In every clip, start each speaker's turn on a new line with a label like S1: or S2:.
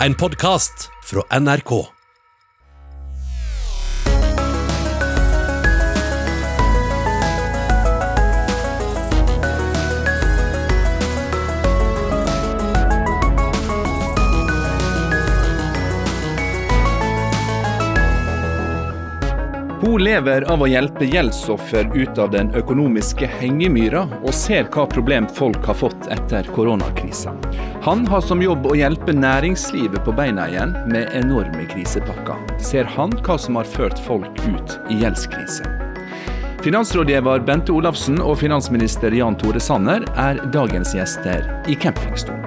S1: En podkast fra NRK.
S2: Hun lever av å hjelpe gjeldsoffer ut av den økonomiske hengemyra, og ser hva problem folk har fått etter koronakrisa. Han har som jobb å hjelpe næringslivet på beina igjen med enorme krisepakker. Ser han hva som har ført folk ut i gjeldskrise? Finansrådgiver Bente Olafsen og finansminister Jan Tore Sanner er dagens gjester i campingstolen.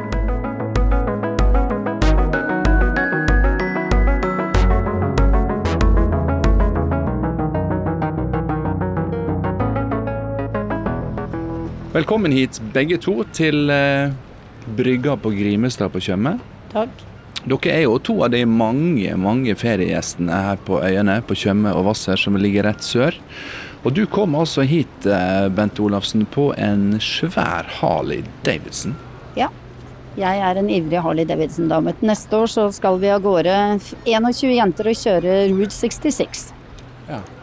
S2: Velkommen hit begge to til eh, brygga på Grimestad på Tjøme.
S3: Takk.
S2: Dere er jo to av de mange mange feriegjestene her på øyene på Tjøme og Hvasser som ligger rett sør. Og du kom altså hit, eh, Bente Olafsen, på en svær Harley Davidson.
S3: Ja. Jeg er en ivrig Harley Davidson-dame. Neste år så skal vi av gårde 21 jenter og kjøre Route 66.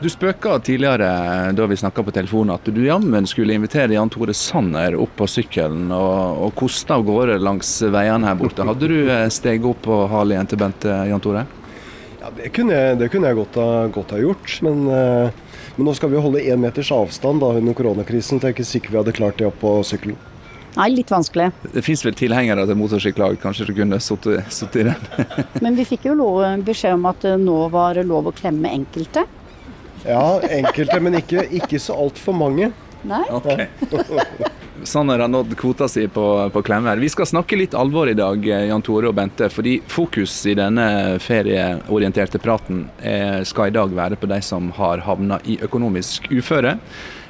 S2: Du spøka tidligere da vi snakka på telefonen at du jammen skulle invitere Jan Tore Sanner opp på sykkelen og, og koste av gårde langs veiene her borte. Hadde du eh, steget opp på Harleyen til Bente, Jan Tore?
S4: Ja, det kunne jeg, det kunne jeg godt, ha, godt ha gjort. Men, eh, men nå skal vi holde én meters avstand da, under koronakrisen. Så jeg er ikke sikker vi hadde klart det opp på sykkelen.
S3: Nei, litt vanskelig.
S2: Det fins vel tilhengere til motorsykkellag, kanskje du kunne sittet i den?
S3: Men vi fikk jo lov, beskjed om at nå var lov å klemme enkelte.
S4: Ja, enkelte, men ikke, ikke så altfor mange.
S3: Nei?
S2: Sanner har nådd kvota si på, på klemmer. Vi skal snakke litt alvor i dag, Jan Tore og Bente. Fordi fokus i denne ferieorienterte praten er, skal i dag være på de som har havna i økonomisk uføre.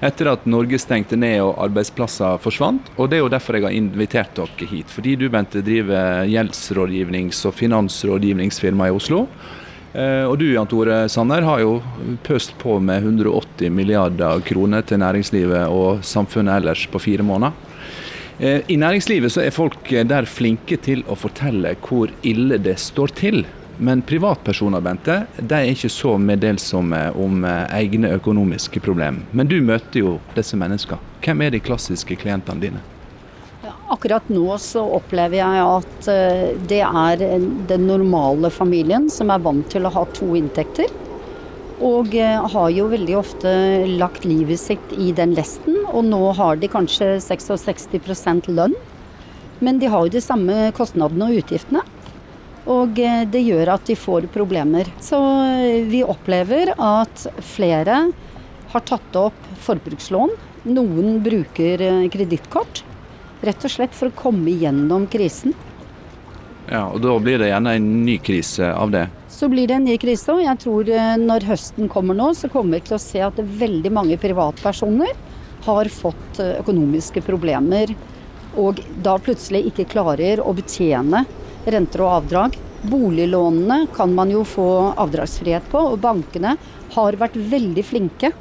S2: Etter at Norge stengte ned og arbeidsplasser forsvant. Og det er jo derfor jeg har invitert dere hit. Fordi du, Bente, driver gjeldsrådgivnings- og finansrådgivningsfirma i Oslo. Eh, Og du Jan Tore Sanner har jo pøst på med 180 milliarder kroner til næringslivet og samfunnet ellers på fire måneder. Eh, I næringslivet så er folk der flinke til å fortelle hvor ille det står til. Men privatpersoner Bente, de er ikke så meddelsomme om eh, egne økonomiske problemer. Men du møter jo disse menneskene. Hvem er de klassiske klientene dine?
S3: Akkurat nå så opplever jeg at eh, det er den normale familien som er vant til å ha to inntekter. Og eh, har jo veldig ofte lagt livet sitt i den lesten, og nå har de kanskje 66% lønn. Men de har jo de samme kostnadene og utgiftene. Og eh, det gjør at de får problemer. Så vi opplever at flere har tatt opp forbrukslån. Noen bruker kredittkort. Rett og slett for å komme gjennom krisen.
S2: Ja, og Da blir det gjerne en ny krise av det.
S3: Så blir det en ny krise, og jeg tror eh, når høsten kommer nå, så kommer vi til å se at veldig mange privatpersoner har fått eh, økonomiske problemer, og da plutselig ikke klarer å betjene renter og avdrag. Boliglånene kan man jo få avdragsfrihet på, og bankene har vært veldig flinke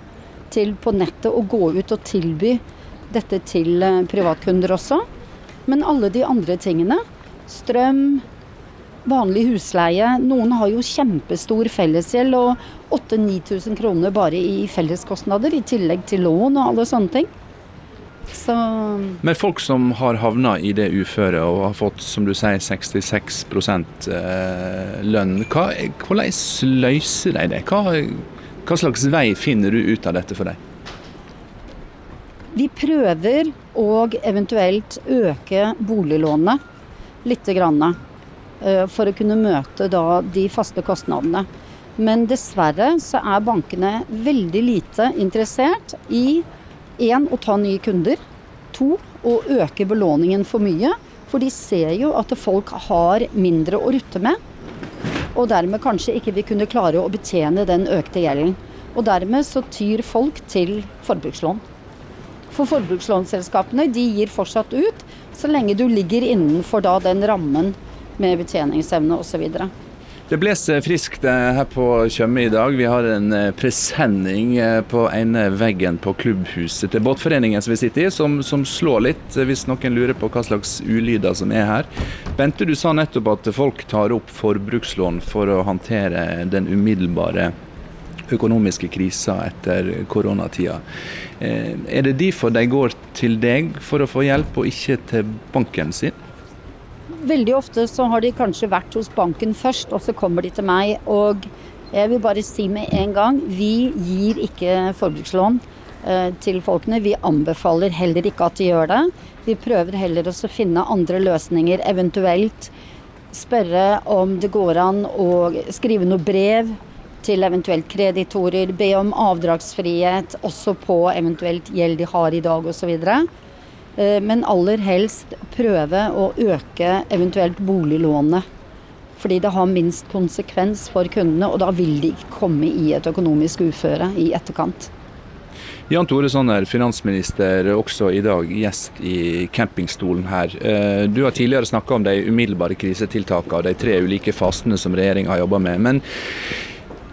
S3: til på nettet å gå ut og tilby dette til eh, privatkunder også. Men alle de andre tingene, strøm, vanlig husleie. Noen har jo kjempestor fellesgjeld og 8000-9000 kroner bare i felleskostnader, i tillegg til lån og alle sånne ting. Så
S2: Men folk som har havna i det uføret og har fått, som du sier, 66 eh, lønn, hva, hvordan løser de det? Hva, hva slags vei finner du ut av dette for deg?
S3: Vi prøver å eventuelt øke boliglånet litt eh, For å kunne møte de faste kostnadene. Men dessverre så er bankene veldig lite interessert i én å ta nye kunder. To å øke belåningen for mye. For de ser jo at folk har mindre å rutte med. Og dermed kanskje ikke vil kunne klare å betjene den økte gjelden. Og dermed så tyr folk til forbrukslån. For forbrukslånsselskapene de gir fortsatt ut så lenge du ligger innenfor da den rammen med betjeningsevne osv.
S2: Det blåser friskt eh, her på Tjøme i dag. Vi har en eh, presenning eh, på ene veggen på klubbhuset til båtforeningen som vi sitter i, som, som slår litt, hvis noen lurer på hva slags ulyder som er her. Bente, du sa nettopp at folk tar opp forbrukslån for å håndtere den umiddelbare økonomiske krisa etter koronatida. Er det derfor de går til deg for å få hjelp, og ikke til banken sin?
S3: Veldig ofte så har de kanskje vært hos banken først, og så kommer de til meg. Og jeg vil bare si med en gang, vi gir ikke forbrukslån eh, til folkene. Vi anbefaler heller ikke at de gjør det. Vi prøver heller å finne andre løsninger, eventuelt spørre om det går an å skrive noe brev til eventuelt kreditorer, be om avdragsfrihet også på eventuelt gjeld de har i dag osv. Eh, men aller helst prøve å øke eventuelt boliglånet. Fordi det har minst konsekvens for kundene, og da vil de ikke komme i et økonomisk uføre i etterkant.
S2: Jan Tore Sanner, finansminister, også i dag gjest i campingstolen her. Eh, du har tidligere snakka om de umiddelbare krisetiltakene og de tre ulike fasene som regjeringa har jobba med. Men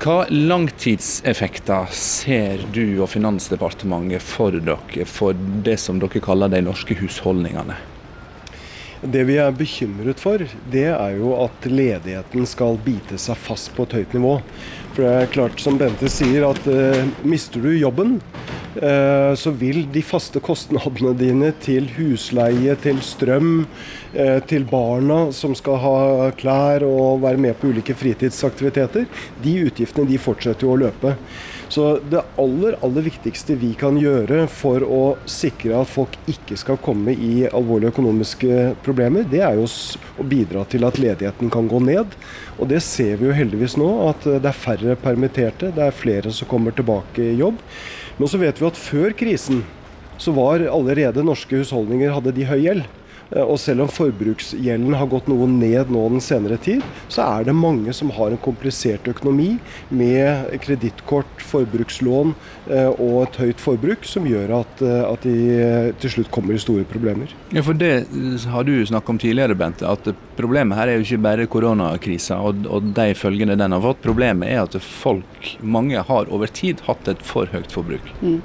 S2: hva langtidseffekter ser du og Finansdepartementet for dere for det som dere kaller de norske husholdningene?
S4: Det vi er bekymret for, det er jo at ledigheten skal bite seg fast på et høyt nivå. For det er klart, som Bente sier, at eh, mister du jobben, så vil de faste kostnadene dine til husleie, til strøm, uh, til barna som skal ha klær og være med på ulike fritidsaktiviteter, de utgiftene de fortsetter jo å løpe. Så det aller, aller viktigste vi kan gjøre for å sikre at folk ikke skal komme i alvorlige økonomiske problemer, det er jo å bidra til at ledigheten kan gå ned. Og det ser vi jo heldigvis nå, at det er færre permitterte, det er flere som kommer tilbake i jobb. Men så vet vi at før krisen så var allerede norske husholdninger hadde de høy gjeld. Eh, og selv om forbruksgjelden har gått noe ned nå den senere tid, så er det mange som har en komplisert økonomi med kredittkort, forbrukslån eh, og et høyt forbruk, som gjør at, eh, at de til slutt kommer i store problemer.
S2: Ja, for Det har du snakket om tidligere, Bente. At problemet her er jo ikke bare koronakrisa og, og de følgene den har fått. Problemet er at folk, mange har over tid hatt et for høyt forbruk. Mm.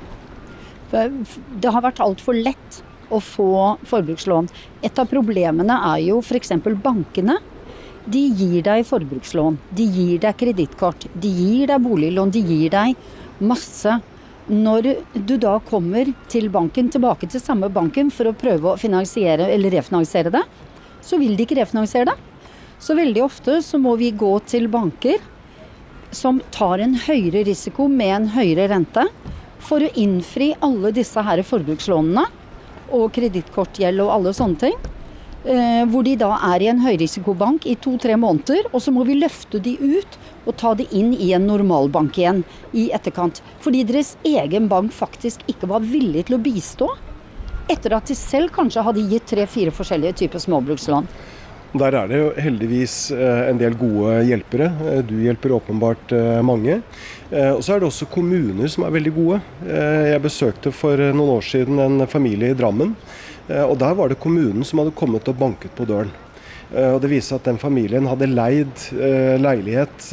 S3: Det har vært altfor lett å få forbrukslån. Et av problemene er jo f.eks. bankene. De gir deg forbrukslån, de gir deg kredittkort, de gir deg boliglån, de gir deg masse. Når du da kommer til banken, tilbake til samme banken for å prøve å finansiere eller refinansiere det, så vil de ikke refinansiere det. Så veldig ofte så må vi gå til banker som tar en høyere risiko med en høyere rente, for å innfri alle disse her forbrukslånene og kredittkortgjeld og alle sånne ting. Eh, hvor de da er i en høyrisikobank i to-tre måneder, og så må vi løfte de ut og ta de inn i en normalbank igjen i etterkant. Fordi deres egen bank faktisk ikke var villig til å bistå, etter at de selv kanskje hadde gitt tre-fire forskjellige typer småbrukslån.
S4: Der er det jo heldigvis eh, en del gode hjelpere. Eh, du hjelper åpenbart mange. Eh, og så er det også kommuner som er veldig gode. Jeg besøkte for noen år siden en familie i Drammen. Og Der var det kommunen som hadde kommet og banket på døren. Og Det viser at den familien hadde leid leilighet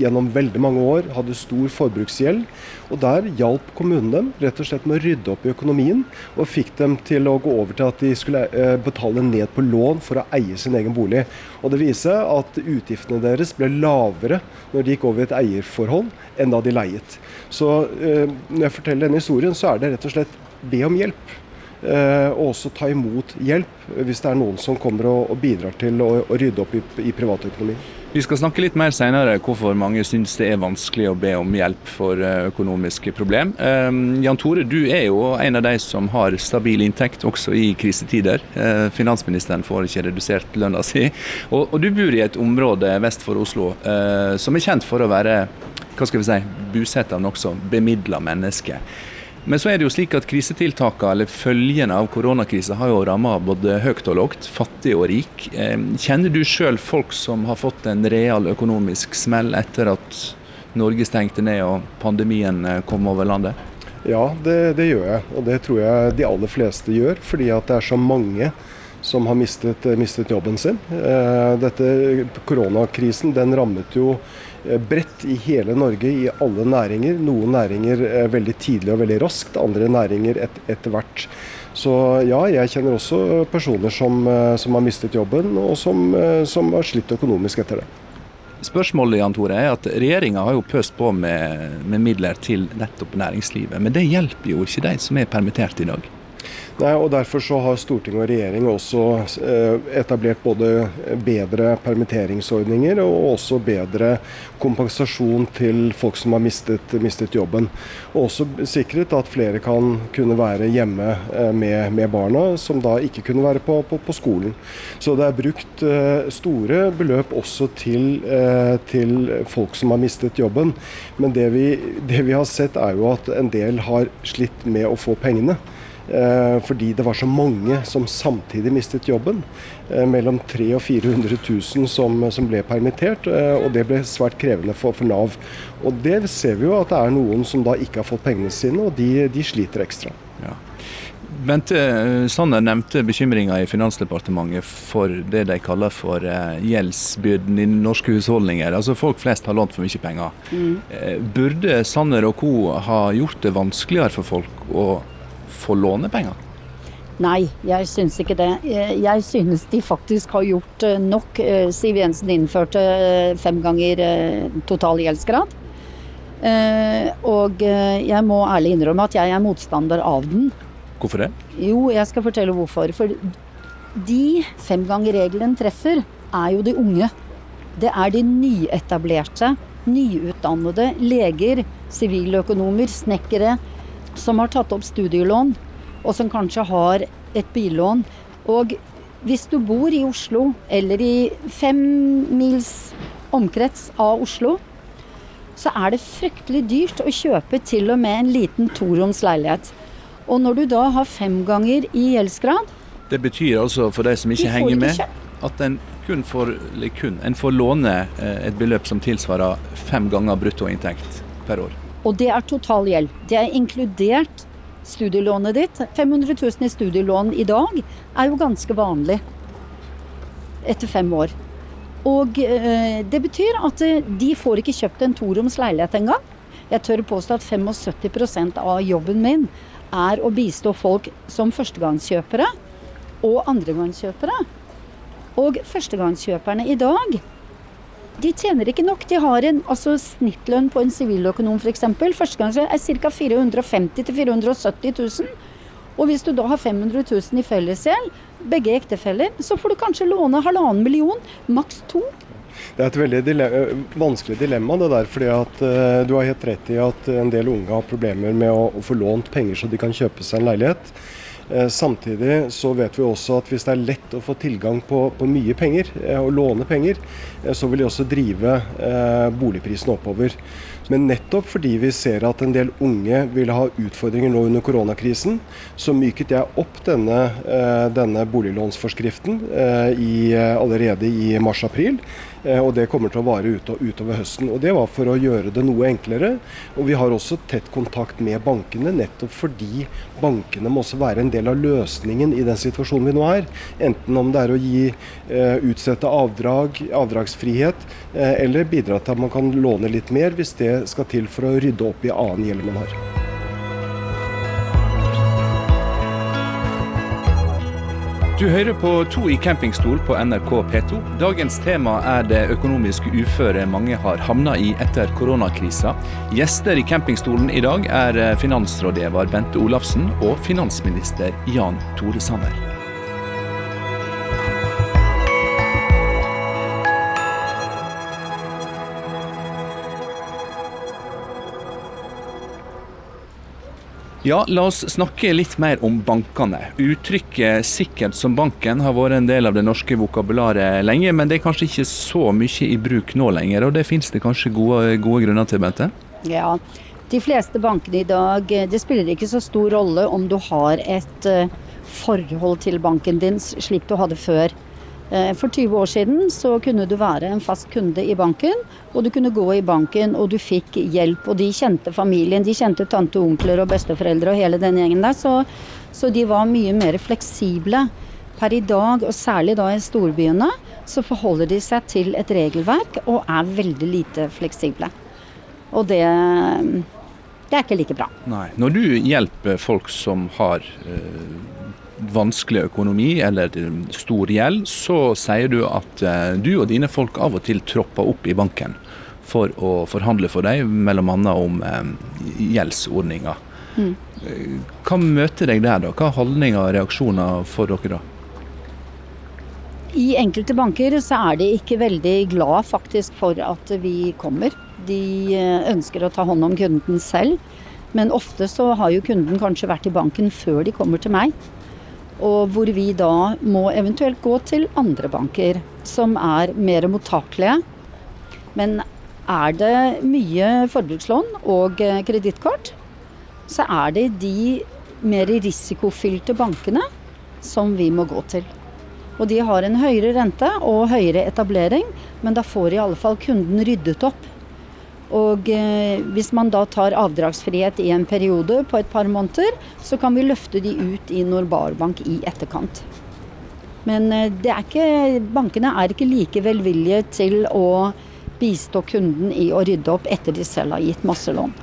S4: gjennom veldig mange år, hadde stor forbruksgjeld. Og Der hjalp kommunen dem rett og slett med å rydde opp i økonomien, og fikk dem til å gå over til at de skulle eh, betale ned på lån for å eie sin egen bolig. Og Det viser at utgiftene deres ble lavere når de gikk over i et eierforhold, enn da de leiet. Så eh, når jeg forteller denne historien, så er det rett og slett be om hjelp. Eh, og også ta imot hjelp hvis det er noen som kommer og, bidrar til å, rydde opp i, privatøkonomien.
S2: Vi skal snakke litt mer senere hvorfor mange syns det er vanskelig å be om hjelp for eh, økonomiske problem. Um, Jan Tore, du er jo en av de som har stabil inntekt også i krisetider. Finansministeren får ikke redusert lønna si. Og, du bor i et område vest for Oslo som er kjent for å være hva skal vi si, bosatt av nokså bemidla mennesker. Men så er det jo slik at krisetiltakene, eller følgene av koronakrisa, har jo rammet både høyt og lågt, fattig og rik. Kjenner du sjøl folk som har fått en real økonomisk smell etter at Norge stengte ned og pandemien eh, kom over landet?
S4: Ja, det, det gjør jeg. Og det tror jeg de aller fleste gjør. Fordi at det er så mange som har mistet, mistet jobben sin. Dette Koronakrisen den rammet jo bredt i hele Norge, i alle næringer. Noen næringer veldig tidlig og veldig raskt, andre næringer et, etter hvert. Så ja, jeg kjenner også personer som, som har mistet jobben, og som, som har slitt økonomisk etter det.
S2: Spørsmålet Jan Tore, er at regjeringa har jo pøst på med, med midler til nettopp næringslivet. Men det hjelper jo ikke de som er permittert i dag.
S4: Nei, og Derfor så har storting og regjering også eh, etablert både bedre permitteringsordninger og også bedre kompensasjon til folk som har mistet, mistet jobben. Og også sikret at flere kan kunne være hjemme eh, med, med barna, som da ikke kunne være på, på, på, skolen. Så det er brukt eh, store beløp også til, til folk som har mistet jobben. Men det vi, det vi har sett er jo at en del har slitt med å få pengene. Eh, fordi det var så mange som samtidig mistet jobben. Eh, mellom 300 og 400 000 som, som ble permittert, eh, og det ble svært krevende for, for, Nav. Og Det ser vi jo at det er noen som da ikke har fått pengene sine, og de, de sliter ekstra. Ja.
S2: Bente Sanner nevnte bekymringa i Finansdepartementet for det de kaller for gjeldsbyrden i norske husholdninger. Altså Folk flest har lånt for mye penger. Mm. Burde Sanner og co. ha gjort det vanskeligere for folk å få låne penger?
S3: Nei, jeg syns ikke det. Jeg synes de faktisk har gjort eh, nok. Eh, Siv Jensen innførte eh, fem ganger total gjeldsgrad. Og jeg må ærlig innrømme at jeg er motstander av den.
S2: Hvorfor det?
S3: Jo, jeg skal fortelle hvorfor. For de fem ganger regelen treffer, er jo de unge. Det er de nyetablerte, nyutdannede leger, siviløkonomer, snekkere, som har tatt opp studielån, og som kanskje har et billån. Og hvis du bor i Oslo, eller i fem mils omkrets av Oslo, så er det fryktelig dyrt å kjøpe til og med en liten toroms leilighet. Og når du da har fem ganger i gjeldsgrad
S2: Det betyr altså, for de som ikke henger med, at en kun får, kun, en får låne eh, et beløp som tilsvarer fem ganger bruttoinntekt per år?
S3: Og det er total gjeld. Det er inkludert studielånet ditt. 500 000 i studielån i dag er jo ganske vanlig etter fem år. Og eh, det betyr at eh, de får ikke kjøpt en toroms leilighet engang. Jeg tør påstå at 75% av jobben min er å bistå folk som førstegangskjøpere og andregangskjøpere. Og førstegangskjøperne i dag de tjener ikke nok. De har en altså, snittlønn på en siviløkonom f.eks. Førstegangslønn er ca. 450 000-470 000. Og hvis du da har 500 000 i fellesgjeld, begge ektefeller, så får du kanskje låne halvannen million, maks to.
S4: Det er et veldig dilemma, vanskelig dilemma det der. fordi at uh, Du har helt rett i at en del unge har problemer med å, å få lånt penger så de kan kjøpe seg en leilighet. Eh, samtidig så vet vi også at hvis det er lett å få tilgang på, på mye penger, eh, og låne penger, eh, så vil de også drive boligprisen oppover. Men nettopp fordi vi ser at en del unge vil ha utfordringer nå under koronakrisen, så myket jeg opp denne, denne boliglånsforskriften i, allerede i mars-april. Eh, og det kommer til å vare utover høsten. Og Det var for å gjøre det noe enklere. Og vi har også tett kontakt med bankene, nettopp fordi bankene må også være en del av løsningen i den situasjonen vi nå er. Enten om det er å gi uh, utsette avdrag, avdragsfrihet, uh, eller bidra til at man kan låne litt mer hvis det skal til for å rydde opp i annen gjeld man har.
S2: Du hører på To i campingstol på NRK P2. Dagens tema er det økonomiske uføret mange har havna i etter koronakrisa. Gjester i campingstolen i dag er finansrådgiver Bente Olafsen og finansminister Jan Tore Sanner. Ja, la oss snakke litt mer om bankene. Uttrykket 'sikkert som banken' har vært en del av det norske vokabularet lenge, men det er kanskje ikke så mye i bruk nå lenger, og det finnes det kanskje gode, gode grunner til, Bente?
S3: Ja, de fleste bankene i dag, det spiller ikke så stor rolle om du har et eh, forhold til banken din slik du hadde før. Eh, for 20 år siden så kunne du være en fast kunde i banken, og du kunne gå i banken og du fikk hjelp. Og de kjente familien, de kjente tante, onkler og besteforeldre og hele den gjengen der, så, så de var mye mer fleksible. Per i dag, og særlig da i storbyene, så forholder de seg til et regelverk og er veldig lite fleksible. Og det, det er ikke like bra.
S2: Nei. Når du hjelper folk som har eh, vanskelig økonomi eller stor gjeld, så sier du at eh, du og dine folk av og til tropper opp i banken for å forhandle for deg, bl.a. om eh, gjeldsordninger. Mm. Hva møter deg der, da? Hva er holdninger og reaksjoner for dere da?
S3: I enkelte banker så er de ikke veldig glad faktisk for at vi kommer. De eh, ønsker å ta hånd om kunden selv. Men ofte så har jo kunden kanskje vært i banken før de kommer til meg. Og hvor vi da må eventuelt gå til andre banker som er mer mottakelige. Men er det mye forbrukslån og eh, kredittkort, så er det de mer risikofylte bankene som vi må gå til. Og de har en høyere rente og høyere etablering, men da får i alle fall kunden ryddet opp. Og eh, hvis man da tar avdragsfrihet i en periode på et par måneder, så kan vi løfte de ut i Norbarbank i etterkant. Men eh, er ikke, bankene er ikke like velvillige til å bistå kunden i å rydde opp etter de selv har gitt masse lån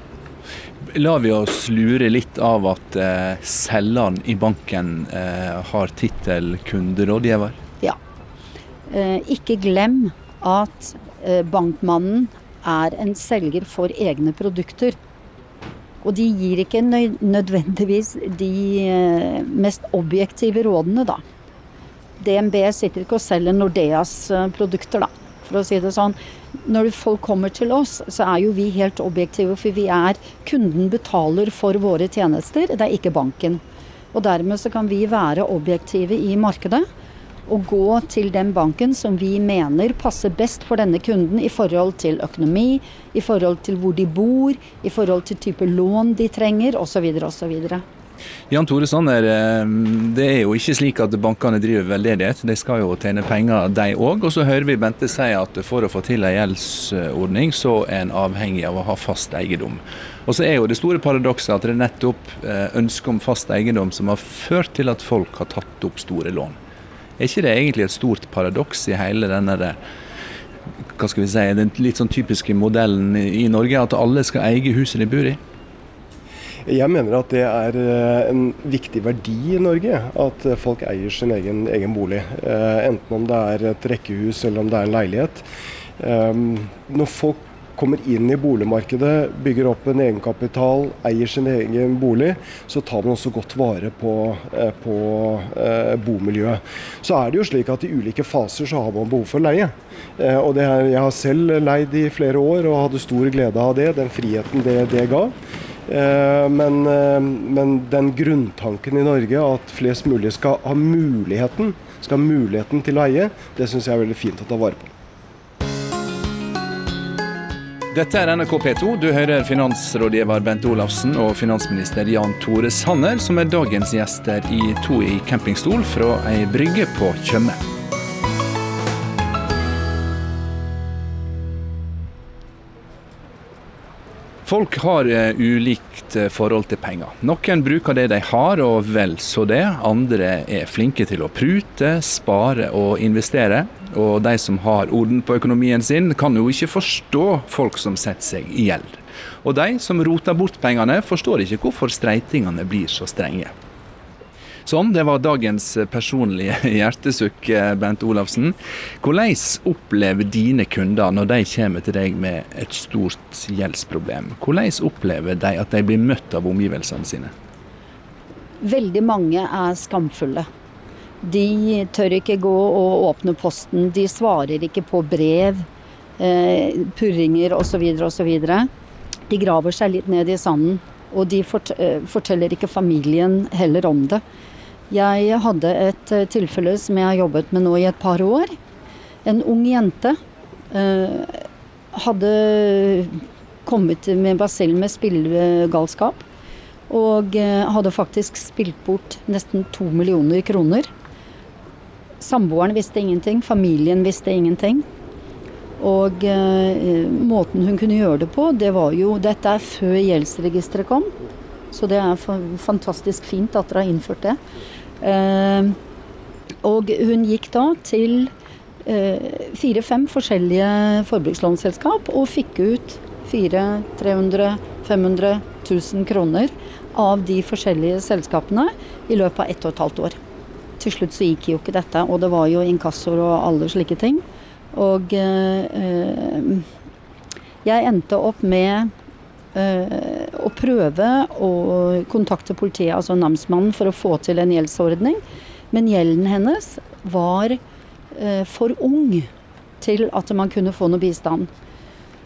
S2: lar vi oss lure litt av at eh, selgeren i banken eh, har tittel kunderådgiver?
S3: Ja. Eh, ikke glem at eh, bankmannen er en selger for egne produkter. Og de gir ikke nødvendigvis de eh, mest objektive rådene, da. DNB sitter ikke og selger Nordeas eh, produkter, da, for å si det sånn når folk kommer til oss, så er jo vi helt objektive, for vi er Kunden betaler for våre tjenester, det er ikke banken. Og dermed så kan vi være objektive i markedet og gå til den banken som vi mener passer best for denne kunden i forhold til økonomi, i forhold til hvor de bor, i forhold til type lån de trenger osv. osv.
S2: Jan Tore Sanner, eh, det er jo ikke slik at bankene driver veldedighet. De skal jo tjene penger, de òg. Og så hører vi Bente si at for å få til en gjeldsordning, så er en avhengig av å ha fast eiendom. Og så er jo det store paradokset at det er nettopp eh, ønsket om fast eiendom som har ført til at folk har tatt opp store lån. Er ikke det egentlig et stort paradoks i hele denne hva skal vi si, den litt sånn typiske modellen i Norge, at alle skal eie huset de bor i?
S4: Jeg mener at det er eh, en viktig verdi i Norge at eh, folk eier sin egen, egen bolig. Eh, enten om det er et rekkehus eller om det er en leilighet. Når folk kommer inn i boligmarkedet, bygger opp en egenkapital, eier sin egen bolig, så tar man også godt vare på, på eh, bomiljøet. Så er det jo slik at i ulike faser så har man behov for leie. Eh, og er, jeg har selv leid i flere år og hadde stor glede av det, den friheten det, det ga. Eh, men, eh, men, den grunntanken i Norge at flest mulig skal ha muligheten, skal ha muligheten til å eie, det syns jeg er veldig fint å ta vare på.
S2: Dette er NRK P2. Du hører finansrådgiver Bent Olafsen og finansminister Jan Tore Sanner, som er dagens gjester i To i campingstol fra ei brygge på Tjøme. Folk har uh, ulikt uh, forhold til penger. Noen bruker det de har, og vel så det. Andre er flinke til å prute, spare og investere. Og de som har orden på økonomien sin, kan jo ikke forstå folk som setter seg i gjeld. Og de som roter bort pengene, forstår ikke hvorfor streitingene blir så strenge. Sånn, det var dagens personlige hjertesukk, Bent Olafsen. Hvordan opplever dine kunder når de kommer til deg med et stort gjeldsproblem? Hvordan opplever de at de blir møtt av omgivelsene sine?
S3: Veldig mange er skamfulle. De tør ikke gå og åpne posten. De svarer ikke på brev, eh, purringer osv. osv. De graver seg litt ned i sanden. Og de fort forteller ikke familien heller om det. Jeg hadde et eh, tilfelle som jeg har jobbet med nå i et par år. En ung jente eh, hadde kommet med basillen med spillegalskap. Og eh, hadde faktisk spilt bort nesten to millioner kroner. Samboeren visste ingenting, familien visste ingenting. Og eh, måten hun kunne gjøre det på, det var jo Dette er før gjeldsregisteret kom. Så det er fantastisk fint at dere har innført det. Eh, Og hun gikk da til eh, fire-fem forskjellige forbrukslånsselskap og fikk ut 400 300 500 000 kroner av de forskjellige selskapene i løpet av ett og et halvt år. Til slutt så gikk jo ikke dette, og det var jo inkassor og alle slike ting. Og eh, jeg endte opp med eh, å prøve å kontakte politiet, altså namsmannen, for å få til en gjeldsordning. Men gjelden hennes var eh, for ung til at man kunne få noe bistand.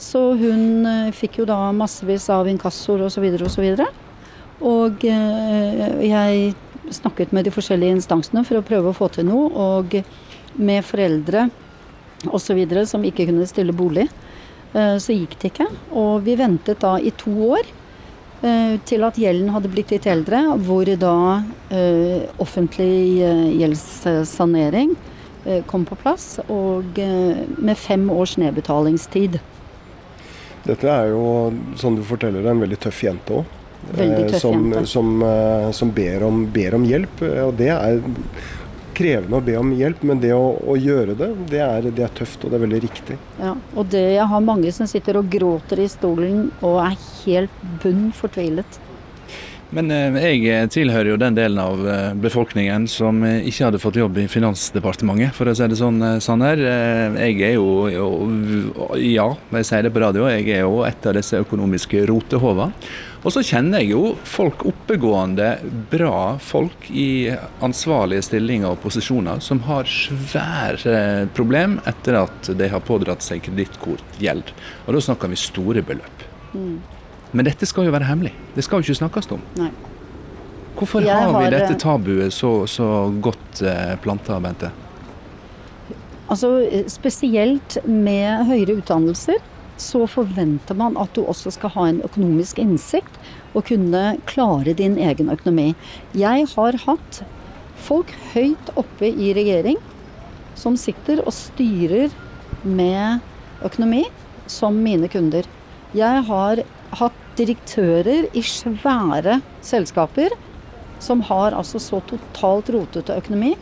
S3: Så hun fikk jo da massevis av inkassoer osv. osv. Og så videre. Og jeg snakket med de forskjellige instansene for å prøve å få til noe. Og med foreldre osv. som ikke kunne stille bolig, eh, så gikk det ikke. Og vi ventet da i to år eh, til at gjelden hadde blitt litt eldre, hvor da eh, offentlig gjeldssanering kom på plass. Og med fem års nedbetalingstid.
S4: Dette er jo, som du forteller, en veldig tøff jente òg.
S3: Veldig tøff
S4: som. Som, som ber, om, ber, om, hjelp. Og det er krevende å be om hjelp, men det å, å gjøre det, det er, det er, tøft og det er veldig riktig.
S3: Ja, og det, jeg har mange som sitter og gråter i stolen og er helt bunn fortvilet.
S2: Men eh, jeg tilhører jo den delen av eh, befolkningen som eh, ikke hadde fått jobb i Finansdepartementet, for å si det sånn, Sanner. Jeg er jo, jo ja, jeg sier det på radio, jeg er jo et av disse økonomiske rotehovene. Og så kjenner jeg jo folk oppegående, bra folk i ansvarlige stillinger og posisjoner som har svære problem etter at de har pådratt seg kredittkortgjeld. Og da snakker vi store beløp. Mm. Men dette skal jo være hemmelig. Det skal jo ikke snakkes om.
S3: Nei.
S2: Hvorfor har, har vi dette tabuet så, så godt eh, planta, Bente?
S3: Altså Spesielt med høyere utdannelser så forventer man at du også skal ha en økonomisk innsikt og kunne klare din egen økonomi. Jeg har hatt folk høyt oppe i regjering som sitter og styrer med økonomi som mine kunder. Jeg har hatt direktører i svære selskaper som har altså så totalt rotete økonomi.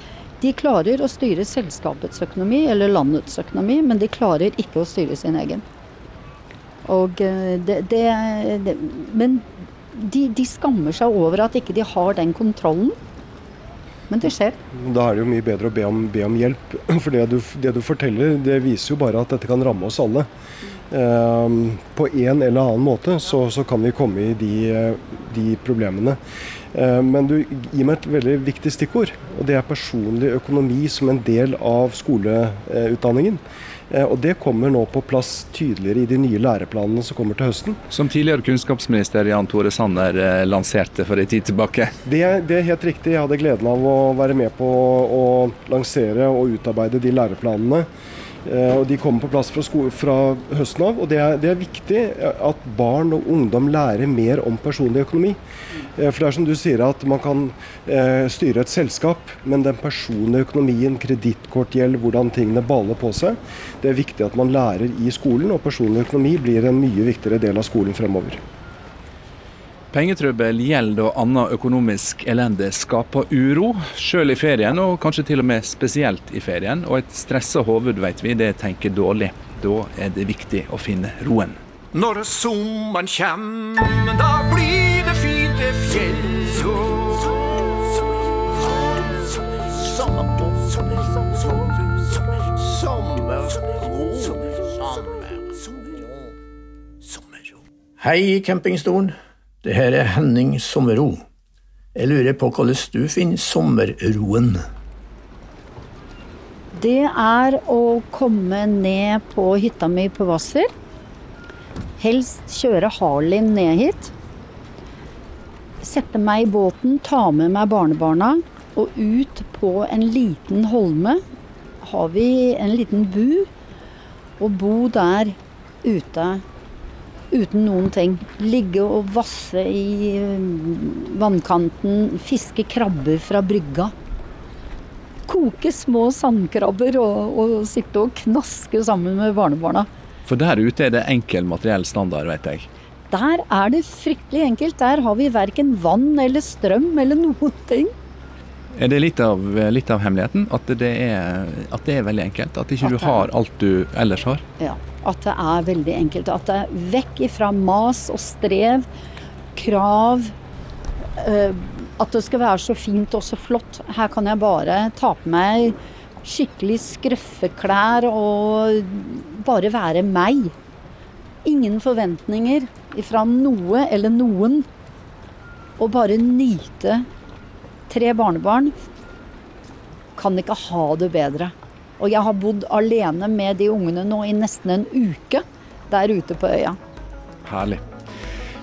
S3: De klarer å styre selskapets økonomi eller landets økonomi, men de klarer ikke å styre sin egen. Og eh, det, det, det Men de, de, skammer seg over at ikke de har den kontrollen. Men det skjer.
S4: Da er det jo mye bedre å be om, be om hjelp. For det du, det du, forteller, det viser jo bare at dette kan ramme oss alle. Ehm, på en eller annen måte så, så kan vi komme i de, de problemene. Ehm, men du gir meg et veldig viktig stikkord, og det er personlig økonomi som en del av skoleutdanningen. Ehm, og Det kommer nå på plass tydeligere i de nye læreplanene som kommer til høsten.
S2: Som tidligere kunnskapsminister Jan Tore Sanner eh, lanserte for en tid tilbake?
S4: Det, det, er helt riktig. Jeg hadde gleden av å være med på å lansere og utarbeide de læreplanene. Eh, og De kommer på plass fra, fra høsten av. og det er, det er, viktig at barn og ungdom lærer mer om personlig økonomi. Eh, for det er som du sier at Man kan eh, styre et selskap, men den personlige økonomien, kredittkortgjeld, hvordan tingene baller på seg, det er viktig at man lærer i skolen. Og personlig økonomi blir en mye viktigere del av skolen fremover.
S2: Pengetrøbbel, gjeld og annen økonomisk elende skaper uro, sjøl i ferien, og kanskje til og med spesielt i ferien. Og et stressa hoved, vet vi, det tenker dårlig. Da er det viktig å finne roen.
S5: Når sommeren kjem, da blir det fint det fjell.
S6: Hei, campingstolen. Det her er Henning Sommerro. Jeg lurer på hvordan du finner sommerroen?
S3: Det er å komme ned på hytta mi på Hvasser. Helst kjøre Harlin ned hit. Sette meg i båten, ta med meg barnebarna og ut på en liten holme. Har vi en liten bu og bo der ute uten noen ting. Ligge og vasse i mm, vannkanten, fiske krabber fra brygga. Koke små sandkrabber og, og sitte og knaske sammen med barnebarna.
S2: For der ute er det enkel materiell standard, vet jeg.
S3: Der er det fryktelig enkelt. Der har vi verken vann eller strøm eller noen ting.
S2: Er det litt av, litt av hemmeligheten? At det, er, at det er veldig enkelt? At ikke
S3: At
S2: du har alt du ellers har?
S3: Ja, at det er veldig enkelt. At det er vekk ifra mas og strev, krav. eh, at det skal være så fint og så flott. Her kan jeg bare ta på meg skikkelig skrøffeklær og bare være meg. Ingen forventninger ifra noe eller noen. Og bare nyte tre barnebarn. Kan ikke ha det bedre. Og jeg har bodd alene med de ungene nå i nesten en uke der ute på øya.
S2: Herlig.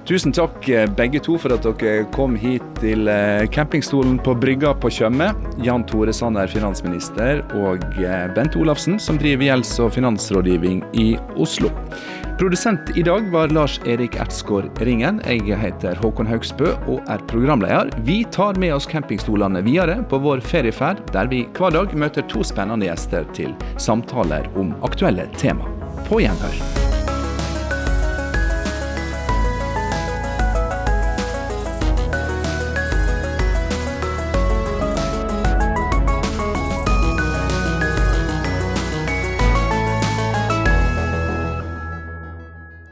S2: Tusen takk eh, begge to for at dere kom hit til eh, campingstolen på brygga på Tjøme. Jan Tore Sanner, finansminister, og eh, Bent Olafsen, som driver gjelds- og finansrådgivning i Oslo. Produsent i dag var Lars Erik Ertsgaard Ringen. Jeg heter Håkon Haugsbø og er programleder. Vi tar med oss campingstolene videre på vår ferieferd, der vi hver dag møter to spennende gjester til samtaler om aktuelle tema. På gjenhør.